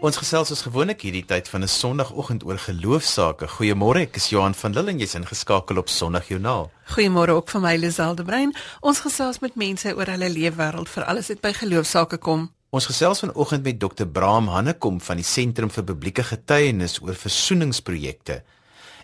Ons gesels ons gewoonlik hierdie tyd van 'n Sondagoggend oor geloofsaake. Goeiemôre, ek is Johan van Lille en jy's ingeskakel op Sondagjoernaal. Goeiemôre ook van my Liselde Brein. Ons gesels met mense oor hulle leefwêreld vir alles wat by geloofsaake kom. Ons gesels vanoggend met Dr. Braam Hannekom van die Sentrum vir Publieke Getuienis oor versoeningsprojekte.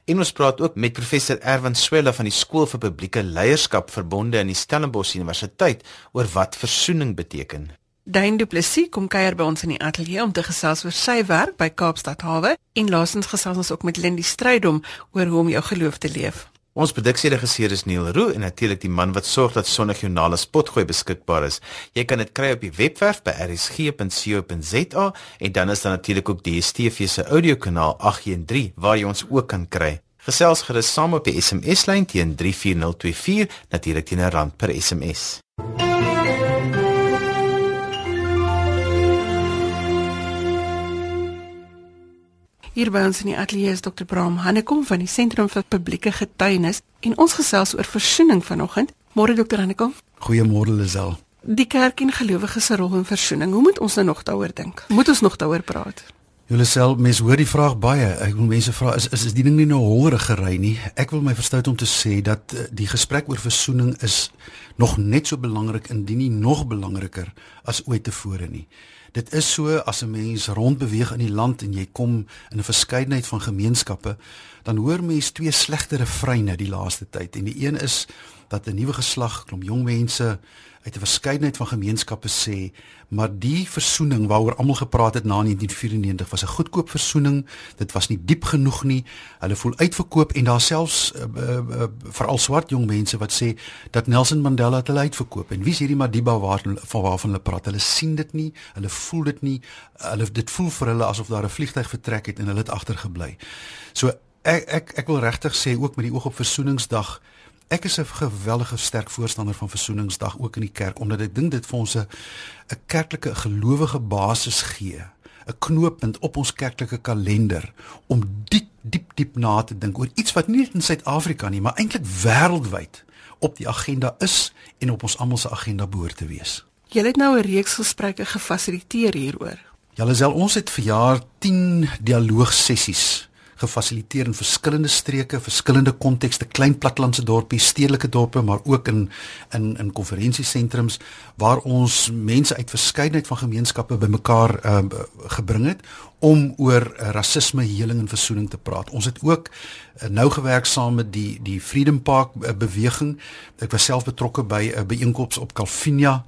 En ons praat ook met professor Erwan Swela van die Skool vir Publieke Leierskap verbonde aan die Stellenbosch Universiteit oor wat versoening beteken. Dane Du Plessis kom kuier by ons in die ateljee om te gesels oor sy werk by Kaapstad Hawe en laasens gesels ons ook met Lindy Strydom oor hoe om jou geloof te leef. Ons produksieregisseur is Neil Roo en natuurlik die man wat sorg dat Sondagjoernale spotgooi beskikbaar is. Jy kan dit kry op die webwerf by rsg.co.za en dan is daar natuurlik ook die DStv se audiokanaal 813 waar jy ons ook kan kry. Gesels gerus saam op die SMS lyn teen 34024 natuurlik teen 'n rand per SMS. Hier by ons in die ateljee is Dr. Bram Hannekom van die Sentrum vir Publieke Getuienis en ons gesels oor versoening vanoggend. Môre Dr. Hannekom. Goeiemôre Lisel. Die kerk en gelowiges se rol in versoening. Hoe moet ons nou nog daaroor dink? Moet ons nog daaroor praat? Julle self mense hoor die vraag baie. Ek wil mense vra is is is die ding nie nou hollerig gery nie? Ek wil my verstout om te sê dat eh, die gesprek oor versoening is nog net so belangrik indien nie nog belangriker as ooit tevore nie. Dit is so as 'n mens rondbeweeg in die land en jy kom in 'n verskeidenheid van gemeenskappe, dan hoor mens twee slegte refreine die laaste tyd. En die een is dat 'n nuwe geslag, klomp jong mense uit 'n verskeidenheid van gemeenskappe sê, maar die versoening waaroor almal gepraat het na 1994 was 'n goedkoop versoening. Dit was nie diep genoeg nie. Hulle voel uitverkoop en daar selfs uh, uh, uh, veral swart jong mense wat sê dat Nelson Mandela het hulle uitverkoop. En wie is hierdie Madiba waar van waarvan hulle praat? Hulle sien dit nie, hulle voel dit nie. Hulle dit voel vir hulle asof daar 'n vliegtyg vertrek het en hulle het agtergebly. So ek ek ek wil regtig sê ook met die oog op versoeningsdag Ek is 'n geweldige sterk voorstander van Versoeningsdag ook in die kerk omdat ek dink dit vir ons 'n 'n kerklike gelowige basis gee, 'n knooppunt op ons kerklike kalender om diep diep diep na te dink oor iets wat nie net in Suid-Afrika nie, maar eintlik wêreldwyd op die agenda is en op ons almal se agenda behoort te wees. Jy het nou 'n reeks gesprekke gefasiliteer hieroor. Ja, alsel ons het vir jaar 10 dialoog sessies gefasiliteer in verskillende streke, verskillende kontekste, klein plattelandse dorpe, stedelike dorpe, maar ook in in in konferensiesentrums waar ons mense uit verskeidenheid van gemeenskappe bymekaar uh, gebring het om oor uh, rasisme, heling en versoening te praat. Ons het ook uh, nou gewerk saam met die die Freedom Park uh, beweging. Ek was self betrokke by 'n uh, byeenkoms op Calvinia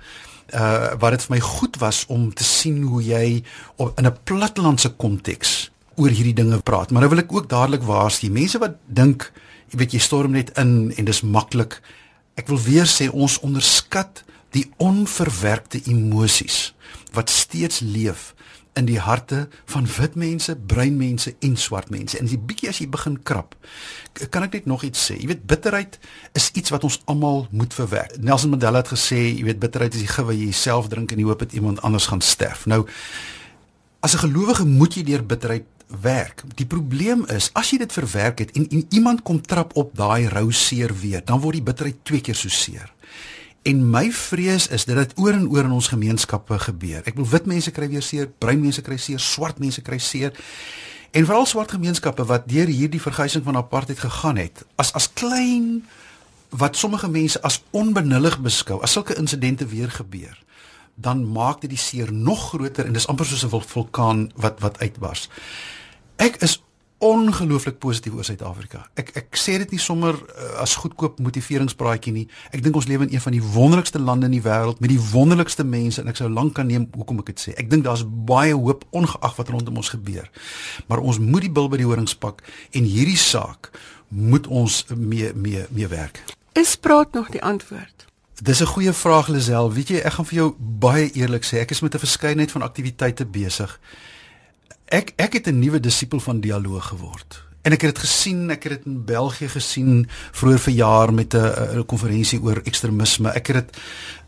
uh wat dit vir my goed was om te sien hoe jy op, in 'n plattelandse konteks oor hierdie dinge praat. Maar nou wil ek ook dadelik waarsku mense wat dink, jy weet jy storm net in en dis maklik. Ek wil weer sê ons onderskat die onverwerkte emosies wat steeds leef in die harte van wit mense, bruin mense en swart mense. En die bietjie as jy begin krap, kan ek net nog iets sê. Jy weet bitterheid is iets wat ons almal moet verwerk. Nelson Mandela het gesê, jy weet bitterheid is die gif wat jy self drink in die hoop dat iemand anders gaan sterf. Nou as 'n gelowige moet jy deur bitterheid werk. Die probleem is as jy dit verwerk het en, en iemand kom trap op daai rou seer weer, dan word die bitterheid twee keer so seer. En my vrees is dat dit oor en oor in ons gemeenskappe gebeur. Ek bedoel wit mense kry weer seer, bruin mense kry seer, swart mense kry seer. En veral swart gemeenskappe wat deur hierdie verguising van apartheid gegaan het, as as klein wat sommige mense as onbenullig beskou, as sulke insidente weer gebeur, dan maak dit die seer nog groter en dis amper soos 'n vulkaan wat wat uitbars. Ek is ongelooflik positief oor Suid-Afrika. Ek ek sê dit nie sommer uh, as goedkoop motiveringspraatjie nie. Ek dink ons lewe in een van die wonderlikste lande in die wêreld met die wonderlikste mense en ek sou lank kan neem hoekom ek dit sê. Ek dink daar's baie hoop ongeag wat rondom ons gebeur. Maar ons moet die bil by die horings pak en hierdie saak moet ons mee mee mee werk. Is praat nog die antwoord? Dis 'n goeie vraag Lisel. Weet jy, ek gaan vir jou baie eerlik sê, ek is met 'n verskeidenheid van aktiwiteite besig ek ek het 'n nuwe disipel van dialoog geword. En ek het dit gesien, ek het dit in België gesien vroeër verjaar met 'n konferensie oor ekstremisme. Ek het dit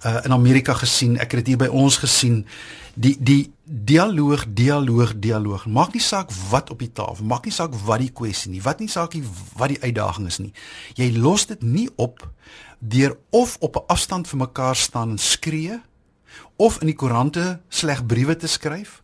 uh, in Amerika gesien, ek het dit hier by ons gesien. Die die dialoog, dialoog, dialoog. Maak nie saak wat op die tafel, maak nie saak wat die kwessie nie, wat nie saak nie wat die uitdaging is nie. Jy los dit nie op deur of op 'n afstand vir mekaar staan en skree of in die koerante sleg briewe te skryf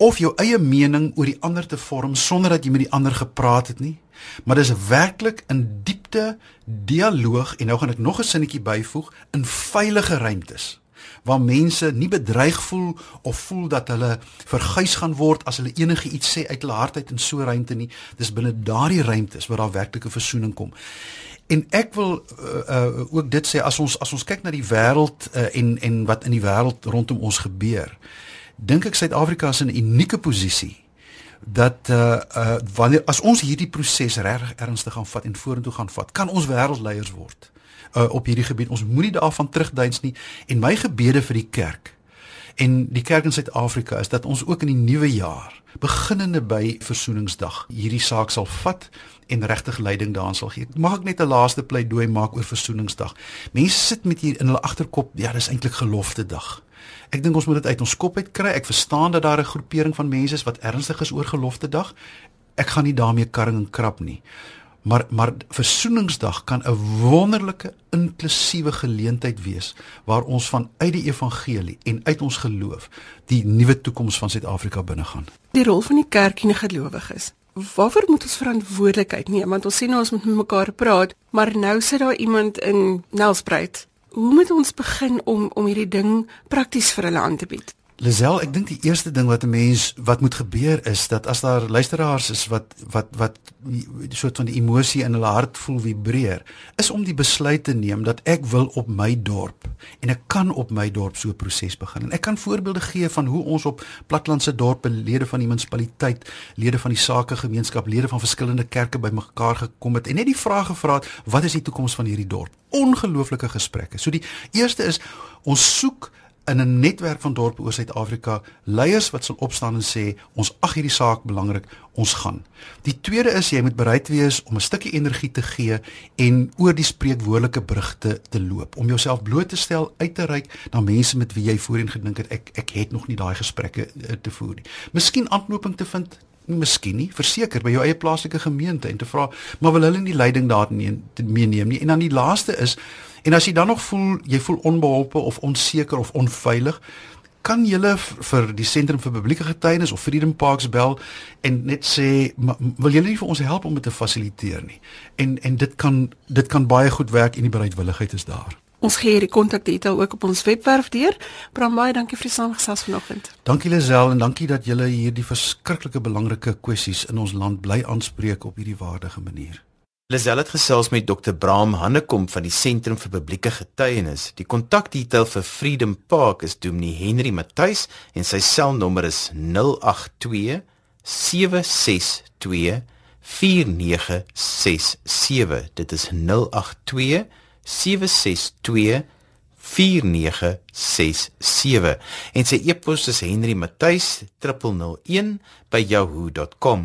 of jou eie mening oor die ander te vorm sonder dat jy met die ander gepraat het nie, maar dis werklik in diepte dialoog en nou gaan ek nog 'n sinnetjie byvoeg in veilige ruimtes waar mense nie bedreig voel of voel dat hulle verguis gaan word as hulle enige iets sê uit hulle hart uit in so ruimte nie dis binne daardie ruimtes waar daar werklike versoening kom En ek wil uh, uh, ook dit sê as ons as ons kyk na die wêreld uh, en en wat in die wêreld rondom ons gebeur. Dink ek Suid-Afrika is in 'n unieke posisie dat uh, uh wanneer as ons hierdie proses reg ernstig gaan vat en vorentoe gaan vat, kan ons wêreldleiers word uh op hierdie gebied. Ons moenie daarvan terugduins nie en my gebede vir die kerk en die kerk in Suid-Afrika is dat ons ook in die nuwe jaar beginnende by versoeningsdag hierdie saak sal vat en regtig leiding daaraan sal gee. Mag ek net 'n laaste pleidooi maak oor versoeningsdag. Mense sit met hier in hulle agterkop, ja, dis eintlik gelofte dag. Ek dink ons moet dit uit ons kop uit kry. Ek verstaan dat daar 'n groepering van mense is wat ernstig is oor gelofte dag. Ek gaan nie daarmee karring en krap nie. Maar maar versoeningsdag kan 'n wonderlike inklusiewe geleentheid wees waar ons vanuit die evangelie en uit ons geloof die nuwe toekoms van Suid-Afrika binnegaan. Die rol van die kerk en die gelowiges. Waarvoor moet ons verantwoordelikheid neem want ons sien nou ons moet met mekaar praat, maar nou sit daar iemand in Nelspruit. Hoe moet ons begin om om hierdie ding prakties vir hulle aan te bied? Lisel, ek dink die eerste ding wat 'n mens wat moet gebeur is dat as daar luisteraars is wat wat wat die soort van die emosie in hulle hart voel vibreer, is om die besluit te neem dat ek wil op my dorp en ek kan op my dorp so 'n proses begin. En ek kan voorbeelde gee van hoe ons op platlandse dorpe lede van die munisipaliteit, lede van die sakegemeenskap, lede van verskillende kerke bymekaar gekom het en net die vraag gevra het, wat is die toekoms van hierdie dorp? Ongelooflike gesprekke. So die eerste is ons soek in 'n netwerk van dorpe oor Suid-Afrika leiers wat sal opstaan en sê ons ag hierdie saak belangrik, ons gaan. Die tweede is jy moet bereid wees om 'n stukkie energie te gee en oor die spreekwoordelike brugte te loop, om jouself bloot te stel, uit te reik na mense met wie jy voorheen gedink het ek ek het nog nie daai gesprekke eh, te voer nie. Miskien aanknoping te vind miskien nie verseker by jou eie plaaslike gemeente en te vra maar wil hulle nie leiding daarin meeneem nie en dan die laaste is En as jy dan nog voel jy voel onbeholpe of onseker of onveilig, kan jy vir die sentrum vir publieke getuienis of Freedom Parks bel en net sê wil julle nie vir ons help om dit te fasiliteer nie. En en dit kan dit kan baie goed werk en die bereidwilligheid is daar. Ons gee hierdie kontakdetail ook op ons webwerf deur. Bram baie dankie vir die saamgesels vanoggend. Dankie Lisel en dankie dat julle hierdie verskriklike belangrike kwessies in ons land bly aanspreek op hierdie waardige manier. Lisel het gesels met Dr. Braam Hannekom van die Sentrum vir Publieke Getuienis. Die kontakdetail vir Freedom Park is Dominee Henry Matthys en sy selnommer is 082 762 4967. Dit is 082 762 4967 en sy e-pos is henrymatthys@yahoo.com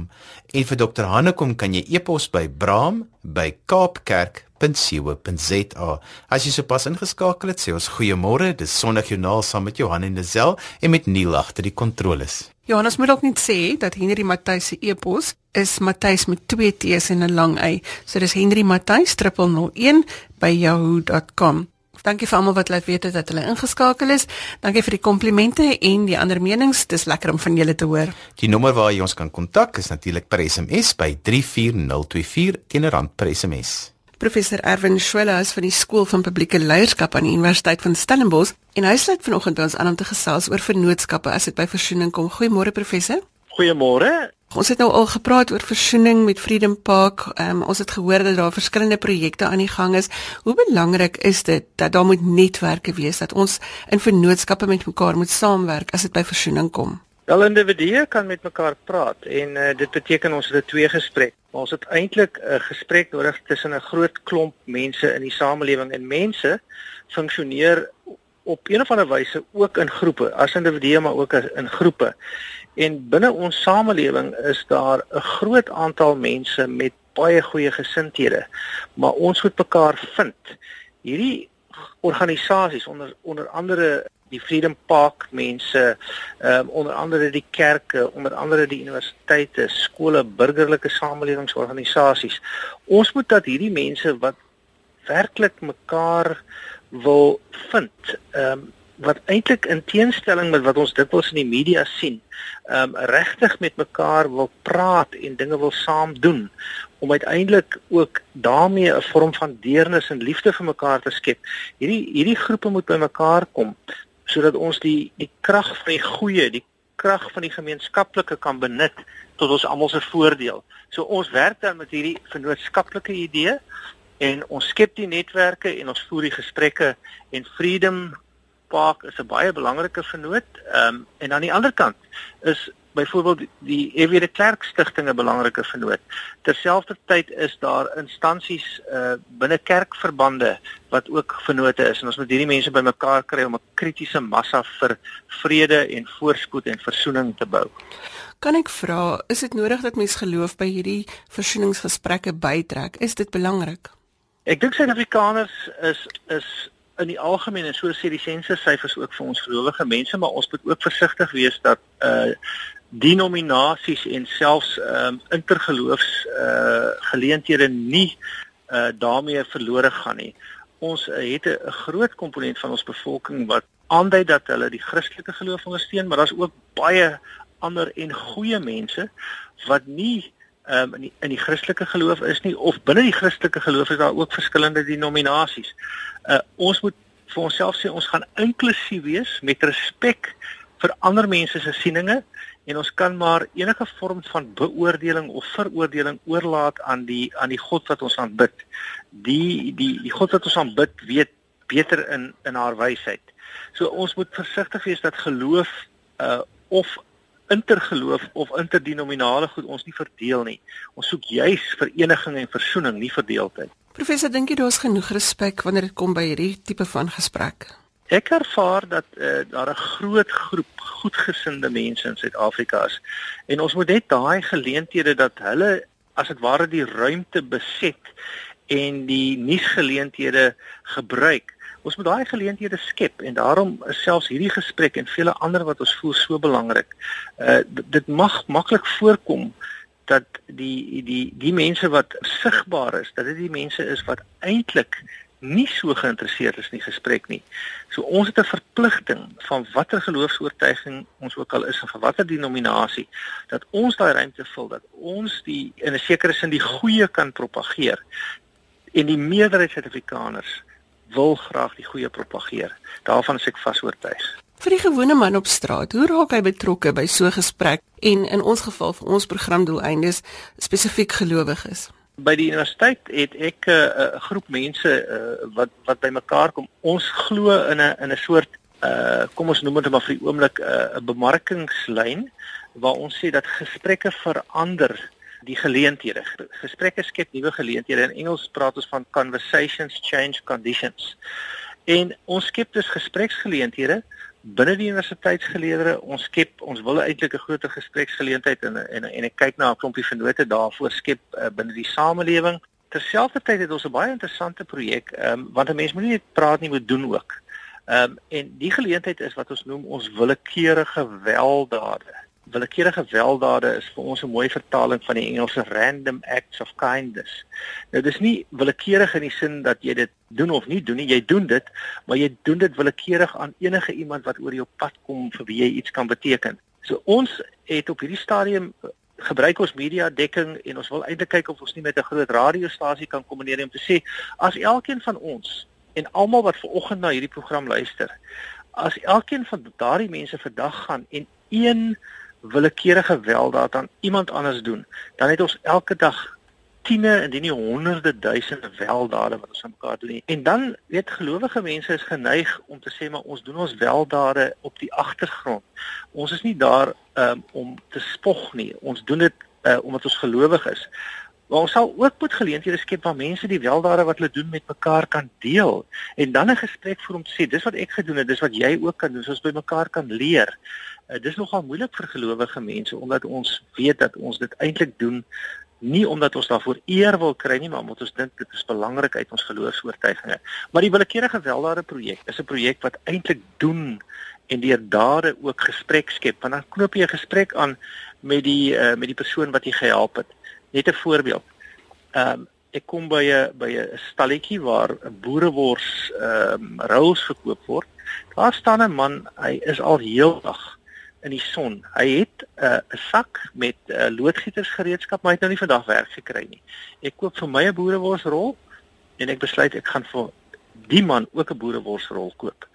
en vir dokter Hannekom kan jy e-pos by braam@kaapkerk.co.za as jy sopas ingeskakel het sê ons goeiemôre. Dis sondagjoernaal saam met Johan en Lazel en met Neil agter die kontroles. Johannes moet ook net sê dat Henry Matthys se e-pos is Matthys met twee T's en 'n lang y. So dis henrymatthys@yahoo.com Dankie vir almal wat laat weet het dat hulle ingeskakel is. Dankie vir die komplimente en die ander menings. Dis lekker om van julle te hoor. Die nommer waar jy ons kan kontak is natuurlik per SMS by 34024 teen rand per SMS. Professor Erwin Schwelle is van die Skool van Publieke Leierskap aan die Universiteit van Stellenbosch en hy sluit vanoggend by ons aan om te gesels oor vennootskappe as dit by versoening kom. Goeiemôre professor. Goeiemôre. Ons het nou al gepraat oor versoening met Freedom Park. Um, ons het gehoor dat daar verskillende projekte aan die gang is. Hoe belangrik is dit dat daar moet netwerke wees dat ons in vennootskappe met mekaar moet saamwerk as dit by versoening kom? Wel individue kan met mekaar praat en uh, dit beteken ons het 'n twee gesprek. Maar ons het eintlik 'n gesprek nodig tussen 'n groot klomp mense in die samelewing en mense funksioneer op 'n of ander wyse ook in groepe, as individue maar ook in groepe. En binne ons samelewing is daar 'n groot aantal mense met baie goeie gesindhede, maar ons moet mekaar vind. Hierdie organisasies onder onder andere die Freedom Park mense, ehm um, onder andere die kerke, onder andere die universiteite, skole, burgerlike samelewingsorganisasies. Ons moet dat hierdie mense wat werklik mekaar wil vind, ehm um, wat eintlik in teenstelling met wat ons dikwels in die media sien, ehm um, regtig met mekaar wil praat en dinge wil saam doen om uiteindelik ook daarmee 'n vorm van deernis en liefde vir mekaar te skep. Hierdie hierdie groepe moet by mekaar kom sodat ons die die krag van die goeie, die krag van die gemeenskaplike kan benut tot ons almal se voordeel. So ons werk dan met hierdie vennootskaplike idee en ons skep die netwerke en ons voer die gesprekke en Freedom Park is 'n baie belangrike vennoot. Ehm um, en aan die ander kant is byvoorbeeld die EW de Klerk Stichting 'n belangrike vennoot. Terselfdertyd is daar instansies uh binne kerkverbande wat ook vennote is en ons moet hierdie mense bymekaar kry om 'n kritiese massa vir vrede en voorspoed en versoening te bou. Kan ek vra, is dit nodig dat mens geloof by hierdie versoeningsgesprekke bytrek? Is dit belangrik? Ek dink Suid-Afrikaners is is in die algemeen en so sê die sensussyfers ook vir ons gelowige mense, maar ons moet ook versigtig wees dat uh denominasies en selfs ehm um, intergeloofs uh geleenthede nie uh daarmee verlore gaan nie. Ons uh, het 'n groot komponent van ons bevolking wat aandui dat hulle die Christelike geloof ondersteun, maar daar's ook baie ander en goeie mense wat nie um, in die, in die Christelike geloof is nie of binne die Christelike geloof is daar ook verskillende denominasies. Uh ons moet vir onsself sê ons gaan inklusief wees met respek vir ander mense se sieninge en ons kan maar enige vorm van beoordeling of veroordeling oorlaat aan die aan die God wat ons aanbid. Die die die God wat ons aanbid weet beter in in haar wysheid. So ons moet versigtig wees dat geloof uh of intergeloof of interdenominale goed ons nie verdeel nie. Ons soek juis vereniging en versoening, nie verdeeldheid. Professor, dink jy daar's genoeg respek wanneer dit kom by hierdie tipe van gesprek? Ek ervaar dat uh, daar 'n groot groep goedgesinde mense in Suid-Afrika is en ons moet net daai geleenthede dat hulle as dit ware die ruimte beset en die nuusgeleenthede gebruik Ons moet daai geleenthede skep en daarom is selfs hierdie gesprek en vele ander wat ons voel so belangrik. Uh dit mag maklik voorkom dat die die die mense wat sigbaar is, dat dit die mense is wat eintlik nie so geïnteresseerd is in die gesprek nie. So ons het 'n verpligting van watter geloofs-oortuiging ons ook al is en van watter denominasie dat ons daai ruimte vul dat ons die in 'n sekere sin die goeie kan propageer en die meerderheid Suid-Afrikaners wil graag die goeie propageer. Daarvan is ek vas oortuig. Vir die gewone man op straat, hoe raak hy betrokke by so 'n gesprek en in ons geval vir ons programdoeleindes spesifiek gelowiges? By die universiteit het ek eh, 'n uh, groep mense uh, wat wat bymekaar kom. Ons glo in 'n in 'n soort uh kom ons noem dit maar vir die oomblik 'n uh, bemarkingslyn waar ons sê dat gesprekke verander die geleenthede. Gesprekke skep nuwe geleenthede. In Engels praat ons van conversations change conditions. En ons skep dus gespreksgeleenthede binne die universiteitsgeleerders. Ons skep ons wil eintlik 'n groter gespreksgeleentheid en en en ek kyk na 'n klompie vennote daarvoor skep uh, binne die samelewing. Terselfdertyd het ons 'n baie interessante projek, ehm um, want 'n mens moet nie net praat nie, moet doen ook. Ehm um, en die geleentheid is wat ons noem ons willekeurige weldade willekeurige weldaade is vir ons 'n mooi vertaling van die Engelse random acts of kindness. Nou dis nie willekeurig in die sin dat jy dit doen of nie doen nie, jy doen dit, maar jy doen dit willekeurig aan enige iemand wat oor jou pad kom vir wie jy iets kan beteken. So ons het op hierdie stadium eh, gebruik ons media dekking en ons wil eintlik kyk of ons nie met 'n groot radiostasie kan kombineer om te sê as elkeen van ons en almal wat ver oggend na hierdie program luister, as elkeen van daardie mense vandag gaan en een willekeurige weldaad aan iemand anders doen, dan het ons elke dag tiene en nie honderde duisende weldade wat ons aan mekaar doen nie. En dan weet gelowige mense is geneig om te sê maar ons doen ons weldade op die agtergrond. Ons is nie daar um, om te spog nie. Ons doen dit uh, omdat ons gelowig is. Maar ons sal ook moet geleenthede skep waar mense die weldade wat hulle doen met mekaar kan deel en dan 'n gesprek vir hom sê dis wat ek gedoen het, dis wat jy ook kan doen, soos by mekaar kan leer. Uh, dis nogal moeilik vir gelowige mense omdat ons weet dat ons dit eintlik doen nie omdat ons daarvoor eer wil kry nie, maar omdat ons dink dit is belangrik uit ons geloofs-oortuigings. Maar die willekeurige weldade projek is 'n projek wat eintlik doen en deur dade ook gesprek skep. Want dan knoop jy 'n gesprek aan met die uh, met die persoon wat jy gehelp het. Net 'n voorbeeld. Ehm um, ek kom by 'n by 'n stalletjie waar 'n boerewors ehm um, rolls verkoop word Daar staan 'n man, hy is al heeldag in die son. Hy het 'n uh, sak met uh, loodgietersgereedskap, maar hy het nou nie vandag werk gekry nie. Ek koop vir my 'n boereworsrol en ek besluit ek gaan vir die man ook 'n boereworsrol koop.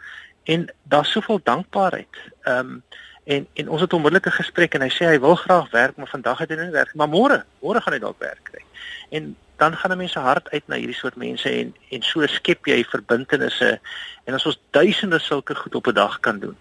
En daar's soveel dankbaarheid. Ehm um, en en ons het onmiddellik 'n gesprek en hy sê hy wil graag werk, maar vandag het hy nie werk, maar môre, môre gaan hy dalk werk kry. En dan gaan 'n mens se hart uit na hierdie soort mense en en so skep jy verbintenisse en as ons duisende sulke goed op 'n dag kan doen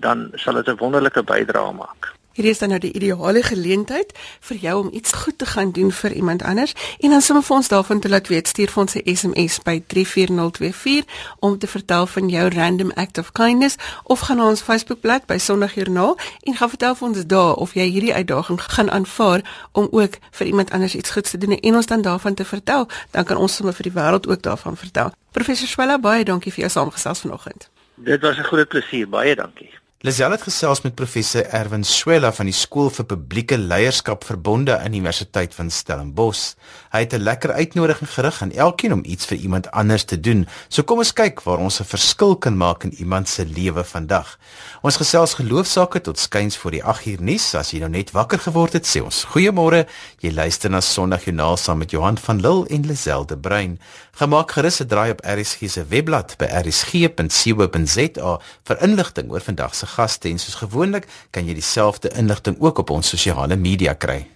dan sal dit 'n wonderlike bydrae maak. Hierdie is dan nou die ideale geleentheid vir jou om iets goed te gaan doen vir iemand anders en dan sommer vir ons daarvan te laat weet stuur vir ons 'n SMS by 34024 om te vertel van jou random act of kindness of gaan na ons Facebookblad by Sondagjoernaal en gaan vertel vir ons daar of jy hierdie uitdaging gaan aanvaar om ook vir iemand anders iets goeds te doen en ons dan daarvan te vertel dan kan ons sommer vir die wêreld ook daarvan vertel. Professor Swela baie dankie vir jou saamgesels vanoggend. Dit was 'n groot plesier, baie dankie. Lisel het gesels met professor Erwin Swela van die Skool vir Publieke Leierskap Verbonde aan Universiteit van Stellenbosch. Hy het 'n lekker uitnodiging gerig aan elkeen om iets vir iemand anders te doen. So kom ons kyk waar ons 'n verskil kan maak in iemand se lewe vandag. Ons gesels geloofsaake tot skuins voor die 8 uur nuus. As jy nou net wakker geword het, sê ons goeiemôre. Jy luister na Sondagjoernaal saam met Johan van Lille en Lisel de Bruin. Gemaak gerus 'n draai op RSG se webblad by rsg.co.za vir inligting oor vandag se gaste en soos gewoonlik kan jy dieselfde inligting ook op ons sosiale media kry.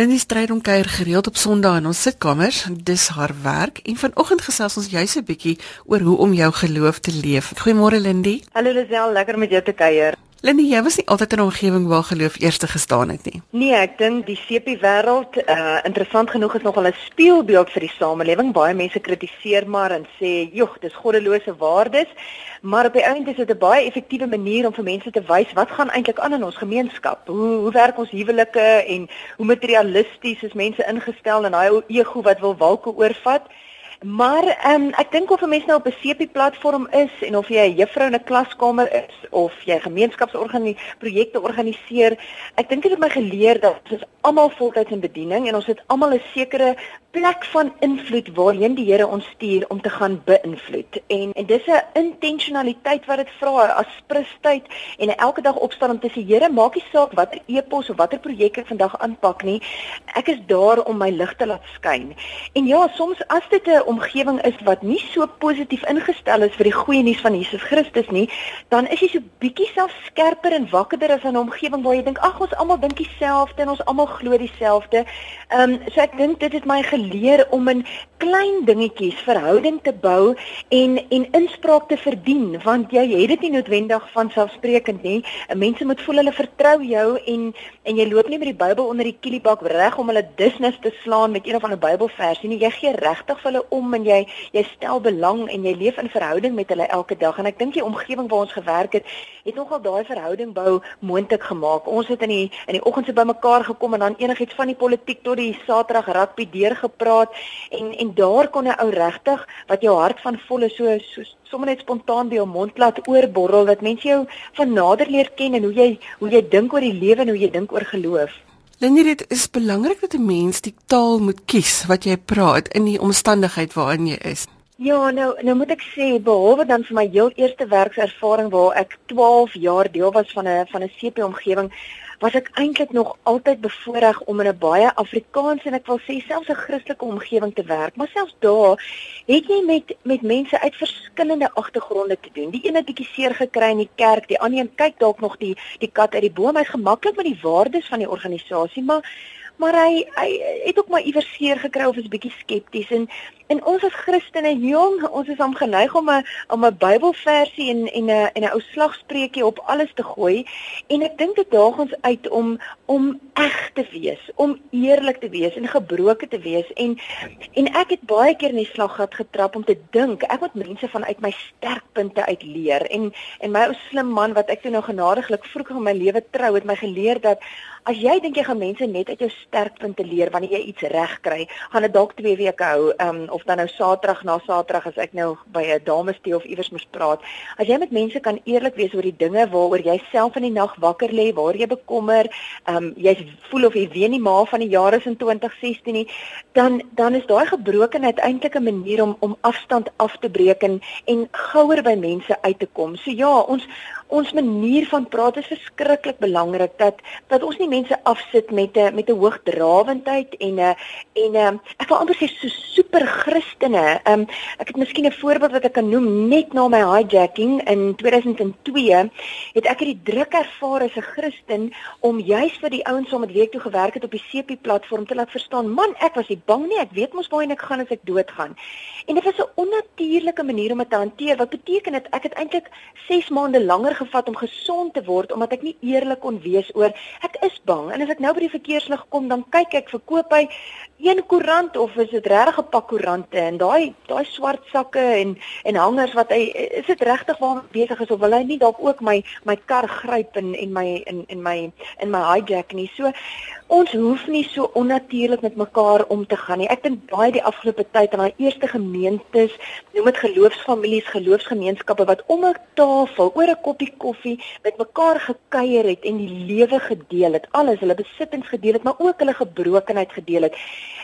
Lenny Strydom kuier gereeld op Sondae in ons sitkamers. Dis haar werk en vanoggend gesels ons juis 'n bietjie oor hoe om jou geloof te leef. Goeiemôre Lindy. Hallo Lisel, lekker om met jou te kuier. Lenny, jy was nie altyd in 'n omgewing waar geloof eerste gestaan het nie. Nee, ek dink die CP wêreld, uh interessant genoeg is nogal 'n spieelbeeld vir die samelewing. Baie mense kritiseer maar en sê, "Jog, dis goddelose waardes." Maar op die einde is dit 'n baie effektiewe manier om vir mense te wys wat gaan eintlik aan in ons gemeenskap. Hoe hoe werk ons huwelike en hoe materialisties is mense ingestel en daai ego wat wil walke oorvat. Maar ehm um, ek dink of 'n mens nou op 'n CP platform is en of jy 'n juffrou in 'n klaskamer is of jy gemeenskapsorganisasie projekte organiseer, ek dink dit het my geleer dat ons almal voltyds in bediening en ons het almal 'n sekere plek van invloed waarheen die Here ons stuur om te gaan beïnvloed. En en dis 'n intentionaliteit wat dit vra as sprustyd en elke dag opstaan om te sê Here, maak nie saak watter epos of watter projek ek vandag aanpak nie. Ek is daar om my lig te laat skyn. En ja, soms as dit 'n omgewing is wat nie so positief ingestel is vir die goeie nuus van Jesus Christus nie, dan is jy so bietjie self skerper en wakkerder as 'n omgewing waar jy dink ag ons almal dink dieselfde en ons almal glo dieselfde. Ehm um, so ek dink dit het my geleer om in klein dingetjies verhouding te bou en en inspraak te verdien want jy het dit nie noodwendig van selfsprekend nie. Mense moet voel hulle vertrou jou en en jy loop nie met die Bybel onder die kielibak reg om hulle disnis te slaan met een of ander Bybelversie nie. Jy gee regtig vir hulle om en jy jy stel belang en jy leef in verhouding met hulle elke dag en ek dink die omgewing waar ons gewerk het het nogal daai verhouding bou moontlik gemaak. Ons het in die in die oggend se bymekaar gekom en dan enigiets van die politiek tot die Saterdag rugby deurgepraat en en daar kon 'n ou regtig wat jou hart van volle so so sommer net spontaan by jou mond laat oorborrel dat mense jou van nader leer ken en hoe jy hoe jy dink oor die lewe en hoe jy dink oor geloof. Lenie, dit is belangrik dat 'n mens die taal moet kies wat jy praat in die omstandigheid waarin jy is. Ja, nou nou moet ek sê behalwe dan vir my heel eerste werkservaring waar ek 12 jaar deel was van 'n van 'n CP omgewing, was ek eintlik nog altyd bevoorreg om in 'n baie Afrikaans en ek wil sê selfs 'n Christelike omgewing te werk. Maar selfs daar het jy met met mense uit verskillende agtergronde te doen. Die een het bietjie seer gekry in die kerk, die ander een kyk dalk nog die die kat uit die boom. Hy's gemaklik met die waardes van die organisasie, maar maar hy hy het ook maar iewers seer gekry of is bietjie skepties en en ons as Christene jong ons is om geneig om 'n om 'n Bybelversie en en 'n en 'n ou slagspreekie op alles te gooi. En ek dink dit daag ons uit om om eg te wees, om eerlik te wees en gebroke te wees. En en ek het baie keer in die slaggat getrap om te dink ek moet mense vanuit my sterkpunte uit leer. En en my ou slim man wat ek toe nou genadiglik vroeg in my lewe trou het my geleer dat As jy dink jy gaan mense net uit jou sterkpunte leer wanneer jy iets reg kry, gaan dit dalk 2 weke hou, um, of of dan nou Saterdag na Saterdag as ek nou by 'n damestee of iewers moet praat. As jy met mense kan eerlik wees oor die dinge waaroor jy self in die nag wakker lê, waar jy bekommer, ehm um, jy voel of jy weet nie maar van die jare in 2016 nie, dan dan is daai gebrokenheid eintlik 'n manier om om afstand af te breek en, en gouer by mense uit te kom. So ja, ons ons manier van praat is verskriklik belangrik dat dat ons nie mense afsit met 'n met 'n hoogdrawendheid en 'n en 'n ek wil amper sê so super Christene. Um ek het miskien 'n voorbeeld wat ek kan noem net na my hijacking in 2002 het ek hierdie druk ervaar as 'n Christen om juis vir die ouens wat met wie ek toe gewerk het op die CP platform te laat verstaan, man, ek was nie bang nie. Ek weet mos waar ek gaan as ek doodgaan. En dit was 'n onnatuurlike manier om dit te hanteer. Wat beteken dit ek het eintlik 6 maande langer gevat om gesond te word omdat ek nie eerlik kon wees oor ek is bang en as ek nou by die verkeerslig kom dan kyk ek verkoop hy een koerant of is dit regtig 'n pak koerante en daai daai swart sakke en en hangers wat hy is dit regtig waar hy besig is of wil hy nie dalk ook my my kar gryp en en my in in my in my hijack nie so ons hoef nie so onnatuurlik met mekaar om te gaan nie. Ek dink baie die afgelope tyd aan daai eerste gemeentes, noem dit geloofsfamilies, geloofsgemeenskappe wat om 'n tafel oor 'n koppie koffie met mekaar gekuier het en die lewe gedeel het, alles, hulle besittings gedeel het, maar ook hulle gebrokenheid gedeel het.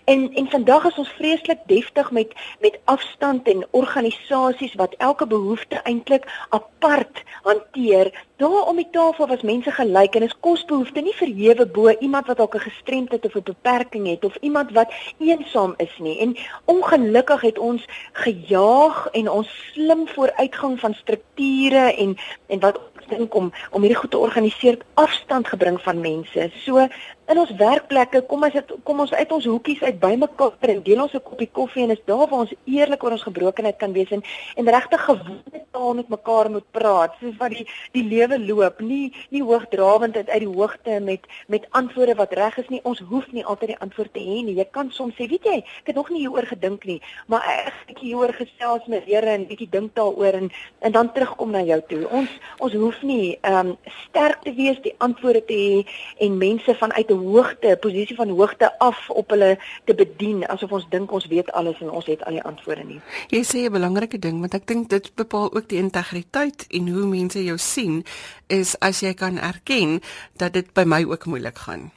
En en vandag is ons vreeslik deftig met met afstand en organisasies wat elke behoefte eintlik apart hanteer. Daar om die tafel was mense gelyk en is kosbehoefte nie verhewe bo iemand wat dalk 'n gestremdheid of 'n beperking het of iemand wat eensaam is nie. En ongelukkig het ons gejaag en ons slim vooruitgang van strukture en en wat dink om om hierdie goed te organiseer afstand gebring van mense. So in ons werkplekke kom ons dit kom ons uit ons hoekies uit bymekaar en deel ons 'n koppie koffie en is daar waar ons eerlik oor ons gebrokenheid kan wees en en regtig gewone taal met mekaar moet praat soos wat die die lewe loop nie nie hoogdrawend uit die hoogte met met antwoorde wat reg is nie. Ons hoef nie altyd die antwoord te hê nie. Jy kan soms sê weet jy ek het nog nie hieroor gedink nie maar ek het hieroor gesels met Here en bietjie dink daaroor en en dan terugkom na jou toe. Ons ons hoef nie ehm um, sterk te wees die antwoorde te hê en mense vanuit 'n hoogte, posisie van hoogte af op hulle te bedien asof ons dink ons weet alles en ons het al die antwoorde nie. Jy sê 'n belangrike ding want ek dink dit bepaal ook die integriteit en hoe mense jou sien is as jy kan erken dat dit by my ook moeilik gaan.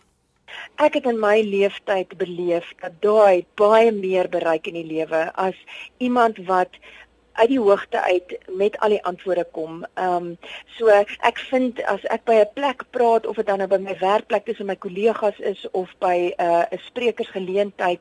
Ek het in my lewenstyd beleef dat daai baie meer bereik in die lewe as iemand wat uit die hoogte uit met al die antwoorde kom. Ehm um, so ek vind as ek by 'n plek praat of dit dan nou by my werkplek tussen my kollegas is of by 'n uh, 'n sprekersgeleentheid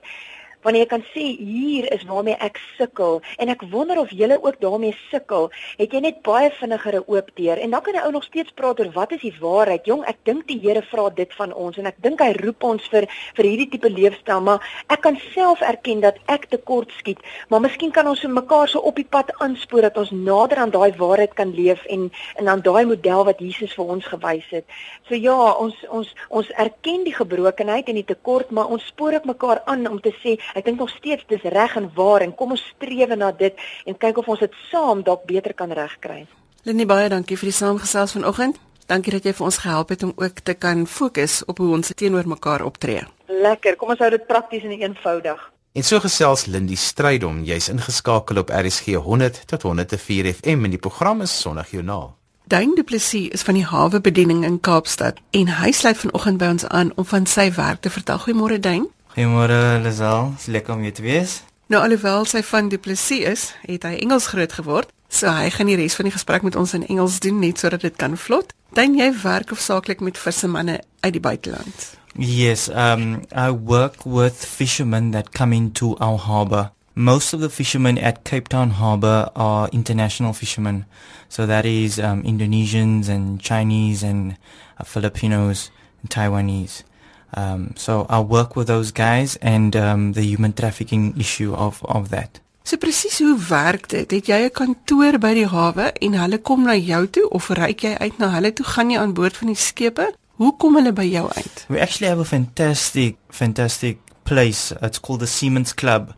wanneer jy kan sê hier is waarmee ek sukkel en ek wonder of julle ook daarmee sukkel, het jy net baie vinniger 'n oop deur en dan kan jy ou nog steeds praat oor wat is die waarheid. Jong, ek dink die Here vra dit van ons en ek dink hy roep ons vir vir hierdie tipe leefstyl, maar ek kan self erken dat ek tekort skiet, maar miskien kan ons mekaar so op die pad aanspoor dat ons nader aan daai waarheid kan leef en en aan daai model wat Jesus vir ons gewys het. So ja, ons ons ons erken die gebrokenheid en die tekort, maar ons spoor ook mekaar aan om te sê Ek dink nog steeds dis reg en waar en kom ons streef na dit en kyk of ons dit saam dalk beter kan regkry. Lenie baie dankie vir die saamgesels vanoggend. Dankie dat jy vir ons gehelp het om ook te kan fokus op hoe ons teenoor mekaar optree. Lekker. Kom ons hou dit prakties en eenvoudig. En so gesels Lindy Strydom, jy's ingeskakel op RSG 100 tot 104 FM in die program is Sondagjoernaal. Dane Du Plessis is van die hawe bediening in Kaapstad en hy sluit vanoggend by ons aan om van sy werk te vertel. Goeiemôre Dane. Goeiemôre Lisel, is lekker om jou te wees. Nou alhoewel sy van Du Plessis is, het hy Engels groot geword, so hy gaan die res van die gesprek met ons in Engels doen net sodat dit kan vlot. Dan jy werk hoofsaaklik met vissermanne uit die buiteland. Yes, um I work with fishermen that come into our harbor. Most of the fishermen at Cape Town Harbor are international fishermen. So that is um Indonesians and Chinese and uh, Filipinos and Taiwanese. Um, so I'll work with those guys and um, the human trafficking issue of of that. So presies hoe werk dit? Het jy 'n kantoor by die hawe en hulle kom na jou toe of reik jy uit na hulle toe gaan jy aan boord van die skepe? Hoe kom hulle by jou uit? We actually have a fantastic fantastic place. It's called the Seamen's Club.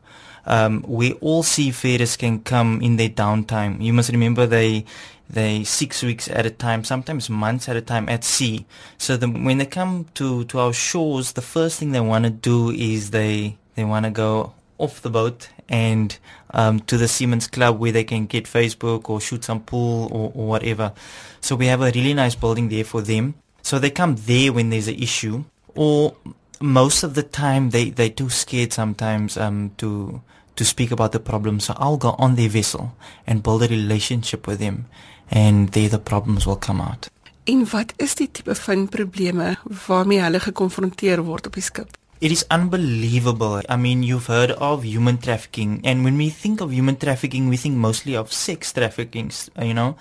Um, we all seafarers can come in their downtime. You must remember they they six weeks at a time, sometimes months at a time at sea. So the, when they come to, to our shores, the first thing they want to do is they they want to go off the boat and um, to the Siemens Club where they can get Facebook or shoot some pool or, or whatever. So we have a really nice building there for them. So they come there when there's an issue, or most of the time they they're too scared sometimes um, to to speak about the problem. So I'll go on their vessel and build a relationship with them, and there the problems will come out. En wat is die tipe van probleme waarmee hulle gekonfronteer word op die skip? It is unbelievable. I mean, you've heard of human trafficking, and when we think of human trafficking, we think mostly of sex trafficking, you know.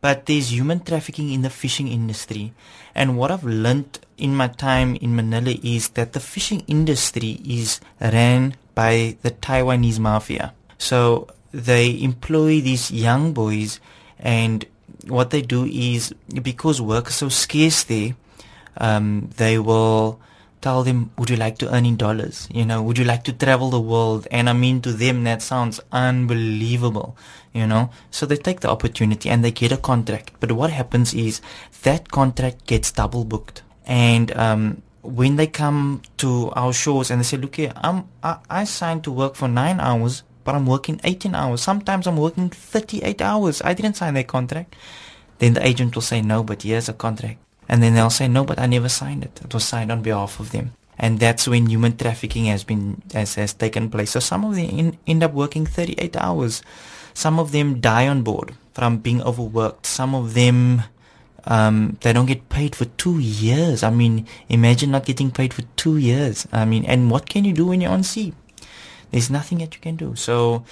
But there's human trafficking in the fishing industry. And what I've learned in my time in Manila is that the fishing industry is ran by the Taiwanese mafia. So they employ these young boys and what they do is because work is so scarce there, um, they will tell them, would you like to earn in dollars? You know, would you like to travel the world? And I mean, to them, that sounds unbelievable, you know? So they take the opportunity and they get a contract. But what happens is that contract gets double booked. And, um, when they come to our shores and they say, look here, I'm, I, I signed to work for nine hours, but I'm working 18 hours. Sometimes I'm working 38 hours. I didn't sign that contract. Then the agent will say, no, but here's a contract. And then they'll say, no, but I never signed it. It was signed on behalf of them. And that's when human trafficking has been, has, has taken place. So some of them in, end up working 38 hours. Some of them die on board from being overworked. Some of them, um, they don't get paid for two years. I mean, imagine not getting paid for two years. I mean, and what can you do when you're on sea? There's nothing that you can do. So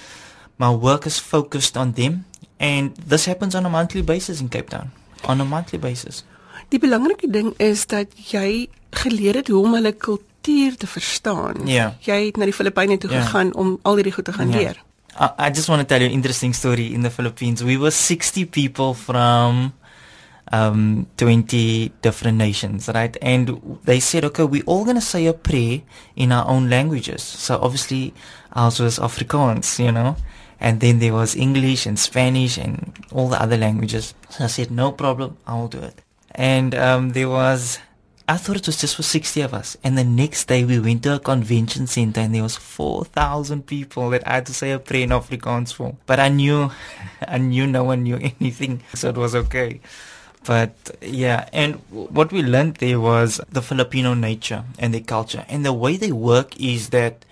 my work is focused on them. And this happens on a monthly basis in Cape Town. On a monthly basis. Die belangrike ding is dat jy geleer het hoe om hulle kultuur te verstaan. Ja. Jy het na die Filippyne toe Ja. gegaan om al hierdie goed te gaan Ja. leer. I, I just want to tell you an interesting story in the Philippines. We were 60 people from um, 20 different nations, right? And they said, okay, we're all going to say a prayer in our own languages. So obviously ours was Afrikaans, you know? And then there was English and Spanish and all the other languages. So I said, no problem, I'll do it. And um, there was I thought it was just for 60 of us. And the next day we went to a convention center and there was 4,000 people that I had to say a prayer in Afrikaans for. But I knew, I knew no one knew anything. So it was okay. But yeah, and what we learned there was the Filipino nature and their culture. And the way they work is that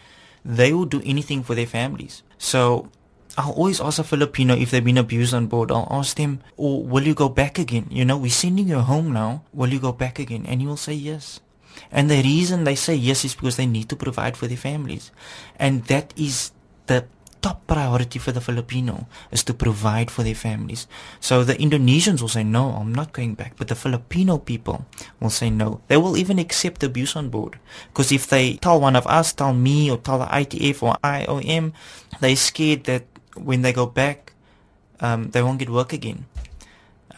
they will do anything for their families. So I'll always ask a Filipino if they've been abused on board. I'll ask them, or will you go back again? You know, we're sending you home now. Will you go back again? And he will say yes. And the reason they say yes is because they need to provide for their families. And that is the top priority for the Filipino is to provide for their families. So the Indonesians will say, no, I'm not going back. But the Filipino people will say no. They will even accept abuse on board. Because if they tell one of us, tell me, or tell the ITF or IOM, they're scared that when they go back, um, they won't get work again.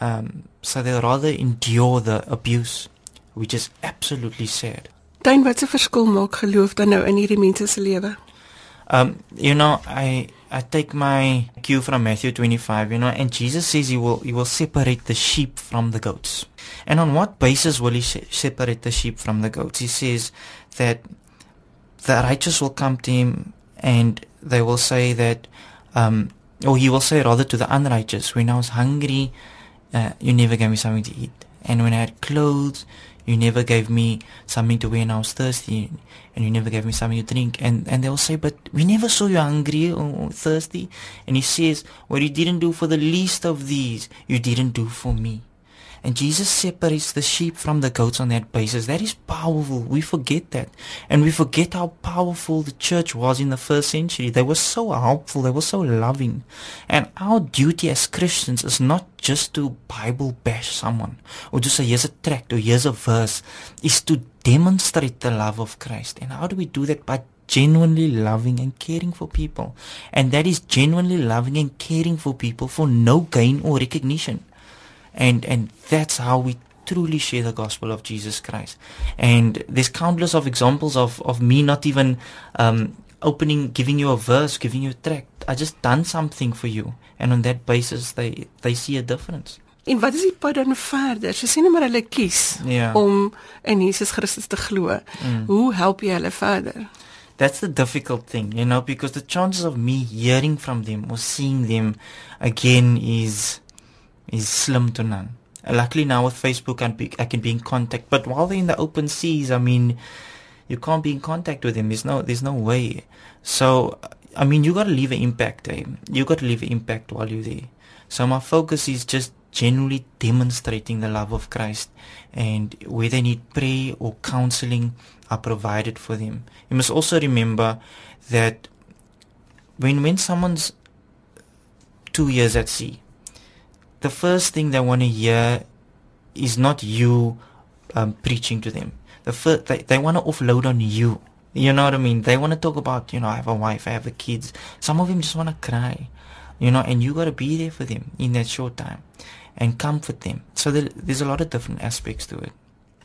Um, so they'll rather endure the abuse, which is absolutely sad. Dien, wat 'n verskil maak geloof dan nou in hierdie mense se lewe? Um, you know, I I take my cue from Matthew 25, you know, and Jesus says he will he will separate the sheep from the goats. And on what basis will he se- separate the sheep from the goats? He says that the righteous will come to him and they will say that um or he will say rather to the unrighteous, when I was hungry, uh, you never gave me something to eat. And when I had clothes, you never gave me something to wear when I was thirsty and you never gave me something to drink. And and they'll say but we never saw you hungry or, or thirsty. And he says what you didn't do for the least of these you didn't do for me and Jesus separates the sheep from the goats on that basis. That is powerful. We forget that. And we forget how powerful the church was in the first century. They were so helpful. They were so loving. And our duty as Christians is not just to Bible bash someone or to say, here's a tract or here's a verse. Is to demonstrate the love of Christ. And how do we do that? By genuinely loving and caring for people. And that is genuinely loving and caring for people for no gain or recognition and and that's how we truly share the gospel of Jesus Christ. And there's countless of examples of of me not even um, opening, giving you a verse, giving you a tract. I just done something for you, and on that basis, they they see a difference. En wat is die pad dan verder? So sien nou maar hulle kies Ja. om in Jesus Christus te glo. Mm. Hoe help jy hulle verder? that's the difficult thing, you know, because the chances of me hearing from them or seeing them again is is slim to none. Luckily now with Facebook, I I can be in contact. But while they're in the open seas, I mean, you can't be in contact with them. There's no there's no way. So I mean, you got to leave an impact. Eh? You got to leave an impact while you're there. So my focus is just generally demonstrating the love of Christ, and where they need prayer or counseling are provided for them. You must also remember that when when someone's two years at sea, the first thing they want to hear is not you um, preaching to them. The first they, they want to offload on you. You know what I mean? They want to talk about, you know, I have a wife, I have the kids. Some of them just want to cry, you know, and you got to be there for them in that short time and comfort them. So there, there's a lot of different aspects to it.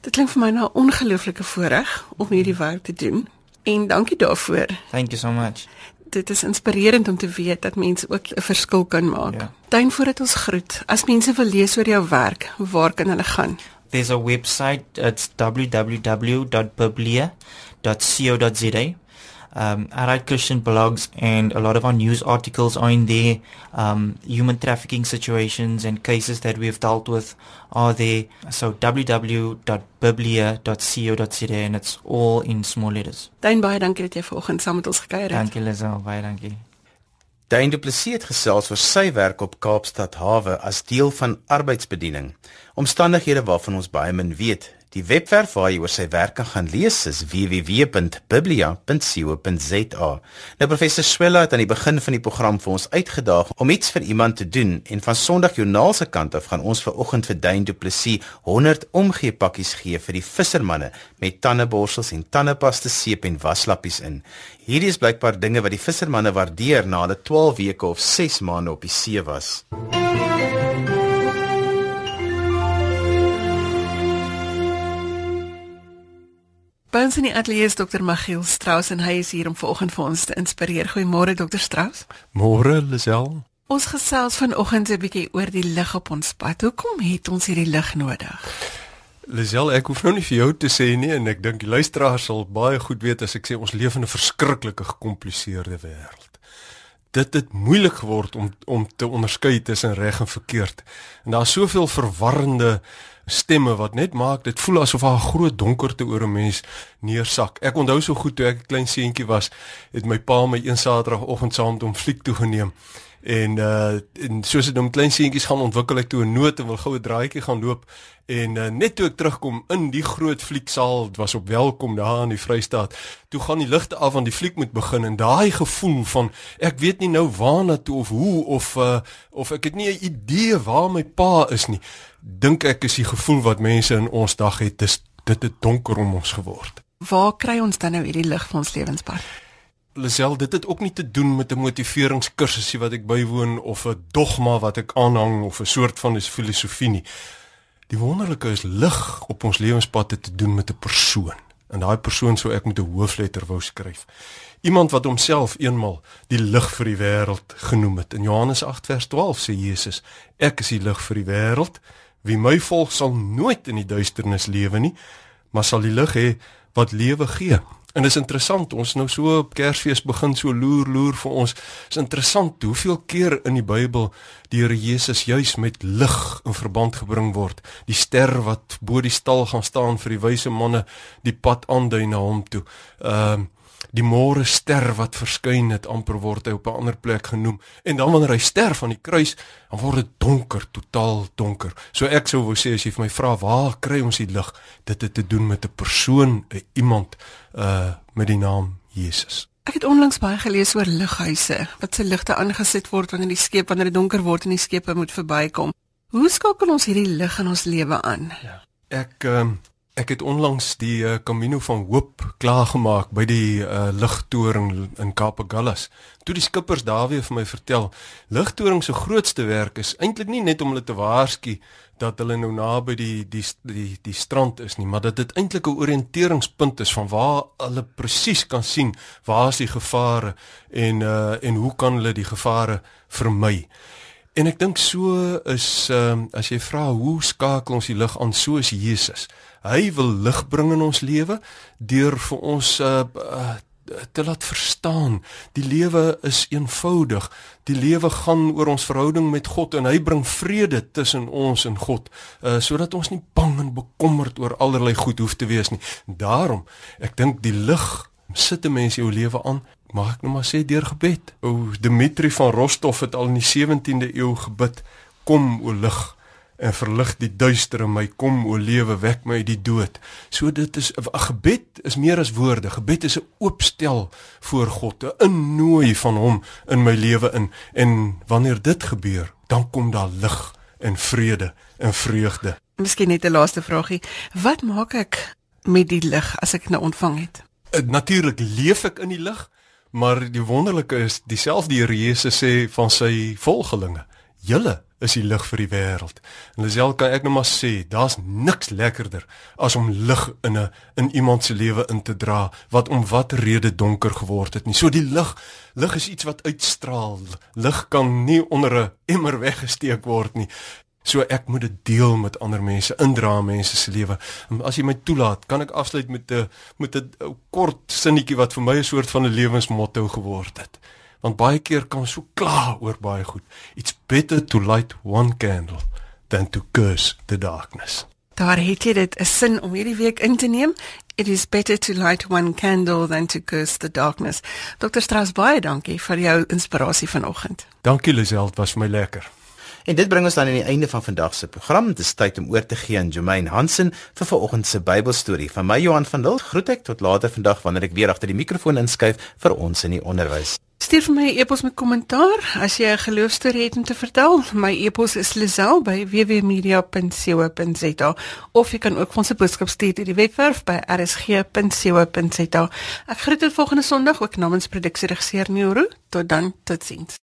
Dit klink vir my na 'n ongelooflike voorreg om hierdie werk te doen. En dankie daarvoor. Thank you so much. Dit is inspirerend om te weet dat mense ook 'n verskil kan maak. Ja. Tuin voordat ons groet. As mense wil lees oor jou werk, waar kan hulle gaan? There's a website. It's www.biblia.co.za. Um, I write Christian blogs, and a lot of our news articles are in there. Um, human trafficking situations and cases that we have dealt with are there. So www.biblia.co.za, and it's all in small letters. Tuin baie dankie dat jy vanoggend saam met ons gekuier het. Dankie Lisel, baie dankie. Dane Du Plessis het gesels oor sy werk op Kaapstad Hawe as deel van arbeidsbediening. Omstandighede waarvan ons baie min weet. Die webwerf waar jy oor sy werk kan gaan lees is www.biblia.co.za. Nou professor Swela het aan die begin van die program vir ons uitgedaag om iets vir iemand te doen en van Sondag Joernaal se kant af gaan ons ver oggend vir Dane Du Plessis 100 omgeepakkies gee vir die vissermanne met tandeborsels en tandepasta seep en waslappies in. Hierdie is blykbaar dinge wat die vissermanne waardeer na hulle 12 weke of 6 maande op die see was. Bons in die ateljee is Dr. Magiel Strauss en hy is hier om vanoggend vir ons te inspireer. Goeiemôre Dr. Strauss. Môre Lisel. Ons gesels vanoggend 'n bietjie oor die lig op ons pad. Hoekom het ons hierdie lig nodig? Lisel, ek hoef nou nie vir jou te sê nie en ek dink die luisteraars sal baie goed weet as ek sê ons leef in 'n verskriklike gekompliseerde wêreld. Dit het moeilik geword om om te onderskei tussen reg en verkeerd. En daar's soveel verwarrende stemme wat net maak dit voel asof daar 'n groot donkerte oor 'n mens neersak. Ek onthou so goed toe ek 'n klein seentjie was, het my pa my een Saterdagoggend saam met hom fliek toe geneem. En uh en soos dit om klein seentjies gaan ontwikkel ek toe 'n noot en wil gou 'n draaitjie gaan loop en uh, net toe ek terugkom in die groot flieksaal, was op welkom daar in die Vrystaat. Toe gaan die ligte af want die fliek moet begin en daai gevoel van ek weet nie nou waarna toe of hoe of uh of ek het nie 'n idee waar my pa is nie. Dink ek is die gevoel wat mense in ons dag het, dis dit het donker om ons geword. Waar kry ons dan nou hierdie lig vir ons lewenspad? Lisel, dit het ook nie te doen met 'n motiveringskursusie wat ek bywoon of 'n dogma wat ek aanhang of 'n soort van filosofie nie. Die wonderlike is lig op ons lewenspad het te doen met 'n persoon. En daai persoon sou ek met 'n hoofletter wou skryf. Iemand wat homself eenmal die lig vir die wêreld genoem het. In Johannes 8 vers 12 sê Jesus: Ek is die lig vir die wêreld. Wie my volg sal nooit in die duisternis lewe nie, maar sal die lig hê wat lewe gee. En dis interessant, ons nou so op Kersfees begin so loer loer vir ons. Dis interessant hoeveel keer in die Bybel die Here Jesus juis met lig in verband gebring word. Die ster wat bo die stal gaan staan vir die wyse manne die pad aandui na hom toe. Ehm uh, die môre ster wat verskyn het amper word hy op 'n ander plek genoem en dan wanneer hy sterf aan die kruis dan word dit donker totaal donker so ek sou wou sê as jy vir my vra waar kry ons die lig dit het te doen met 'n persoon 'n iemand uh met die naam Jesus Ek het onlangs baie gelees oor lighuise wat se ligte aangesit word wanneer die skep wanneer dit donker word en die skepe moet verbykom. Hoe skakel ons hierdie lig in ons lewe aan? Ja. Ek um, Ek het onlangs die uh, Camino van Hoop klaargemaak by die uh, ligtoring in Kaapgallas. Toe die skippers daar weer vir my vertel, ligtoring se grootste werk is eintlik nie net om hulle te waarsku dat hulle nou naby die die die die strand is nie, maar dat dit eintlik 'n oriënteringspunt is van waar hulle presies kan sien waar is die gevare en uh en hoe kan hulle die gevare vermy. En ek dink so is ehm uh, as jy vra hoe skakel ons die lig aan soos Jesus Hy wil lig bring in ons lewe deur vir ons uh, uh te laat verstaan. Die lewe is eenvoudig. Die lewe gaan oor ons verhouding met God en hy bring vrede tussen ons en God, uh sodat ons nie bang en bekommerd oor allerlei goed hoef te wees nie. Daarom, ek dink die lig sit 'n mens jou lewe aan Mag ek nou maar sê deur gebed. O Dimitri van Rostov het al in die 17de eeu gebid: Kom o lig en verlig die duister in my kom o lewe wek my uit die dood. So dit is 'n gebed is meer as woorde. Gebed is 'n oopstel voor God, 'n innooi van hom in my lewe in. En wanneer dit gebeur, dan kom daar lig en vrede en vreugde. Miskien net 'n laaste vragie. Wat maak ek met die lig as ek nou ontvang het? Uh, Natuurlik leef ek in die lig, maar die wonderlike is dieselfde Here Jesus sê van sy volgelinge: "Julle is die lig vir die wêreld. En Lisel kan ek nou maar sê, daar's niks lekkerder as om lig in 'n in iemand se lewe in te dra wat om watter rede donker geword het nie. So die lig, lig is iets wat uitstraal. Lig kan nie onder 'n emmer weggesteek word nie. So ek moet dit deel met ander mense, indra mense se lewe. As jy my toelaat, kan ek afsluit met 'n met 'n kort sinnetjie wat vir my 'n soort van 'n lewensmotto geword het want baie keer kan ons so kla oor baie goed. It's better to light one candle than to curse the darkness. Daar het jy dit 'n sin om hierdie week in te neem. It is better to light one candle than to curse the darkness. Dr. Strauss baie dankie vir jou inspirasie vanoggend. Dankie Lisel, dit was vir my lekker. En dit bring ons dan aan die einde van vandag se program. Dit is tyd om oor te gee aan Jermaine Hansen vir vanoggend se Bybelstorie. Van my Johan van Dil groet ek tot later vandag wanneer ek weer agter die mikrofoon inskuif vir ons in die onderwys. Stuur vir my 'n e e-pos met kommentaar as jy 'n geloofstorie het om te vertel. My e-pos is lizel@wwmedia.co.za of jy kan ook vir ons 'n boodskap stuur deur die webwerf by rsg.co.za. Ek groet tot volgende Sondag ook namens produksieregisseur Neuro. Tot dan, totsiens.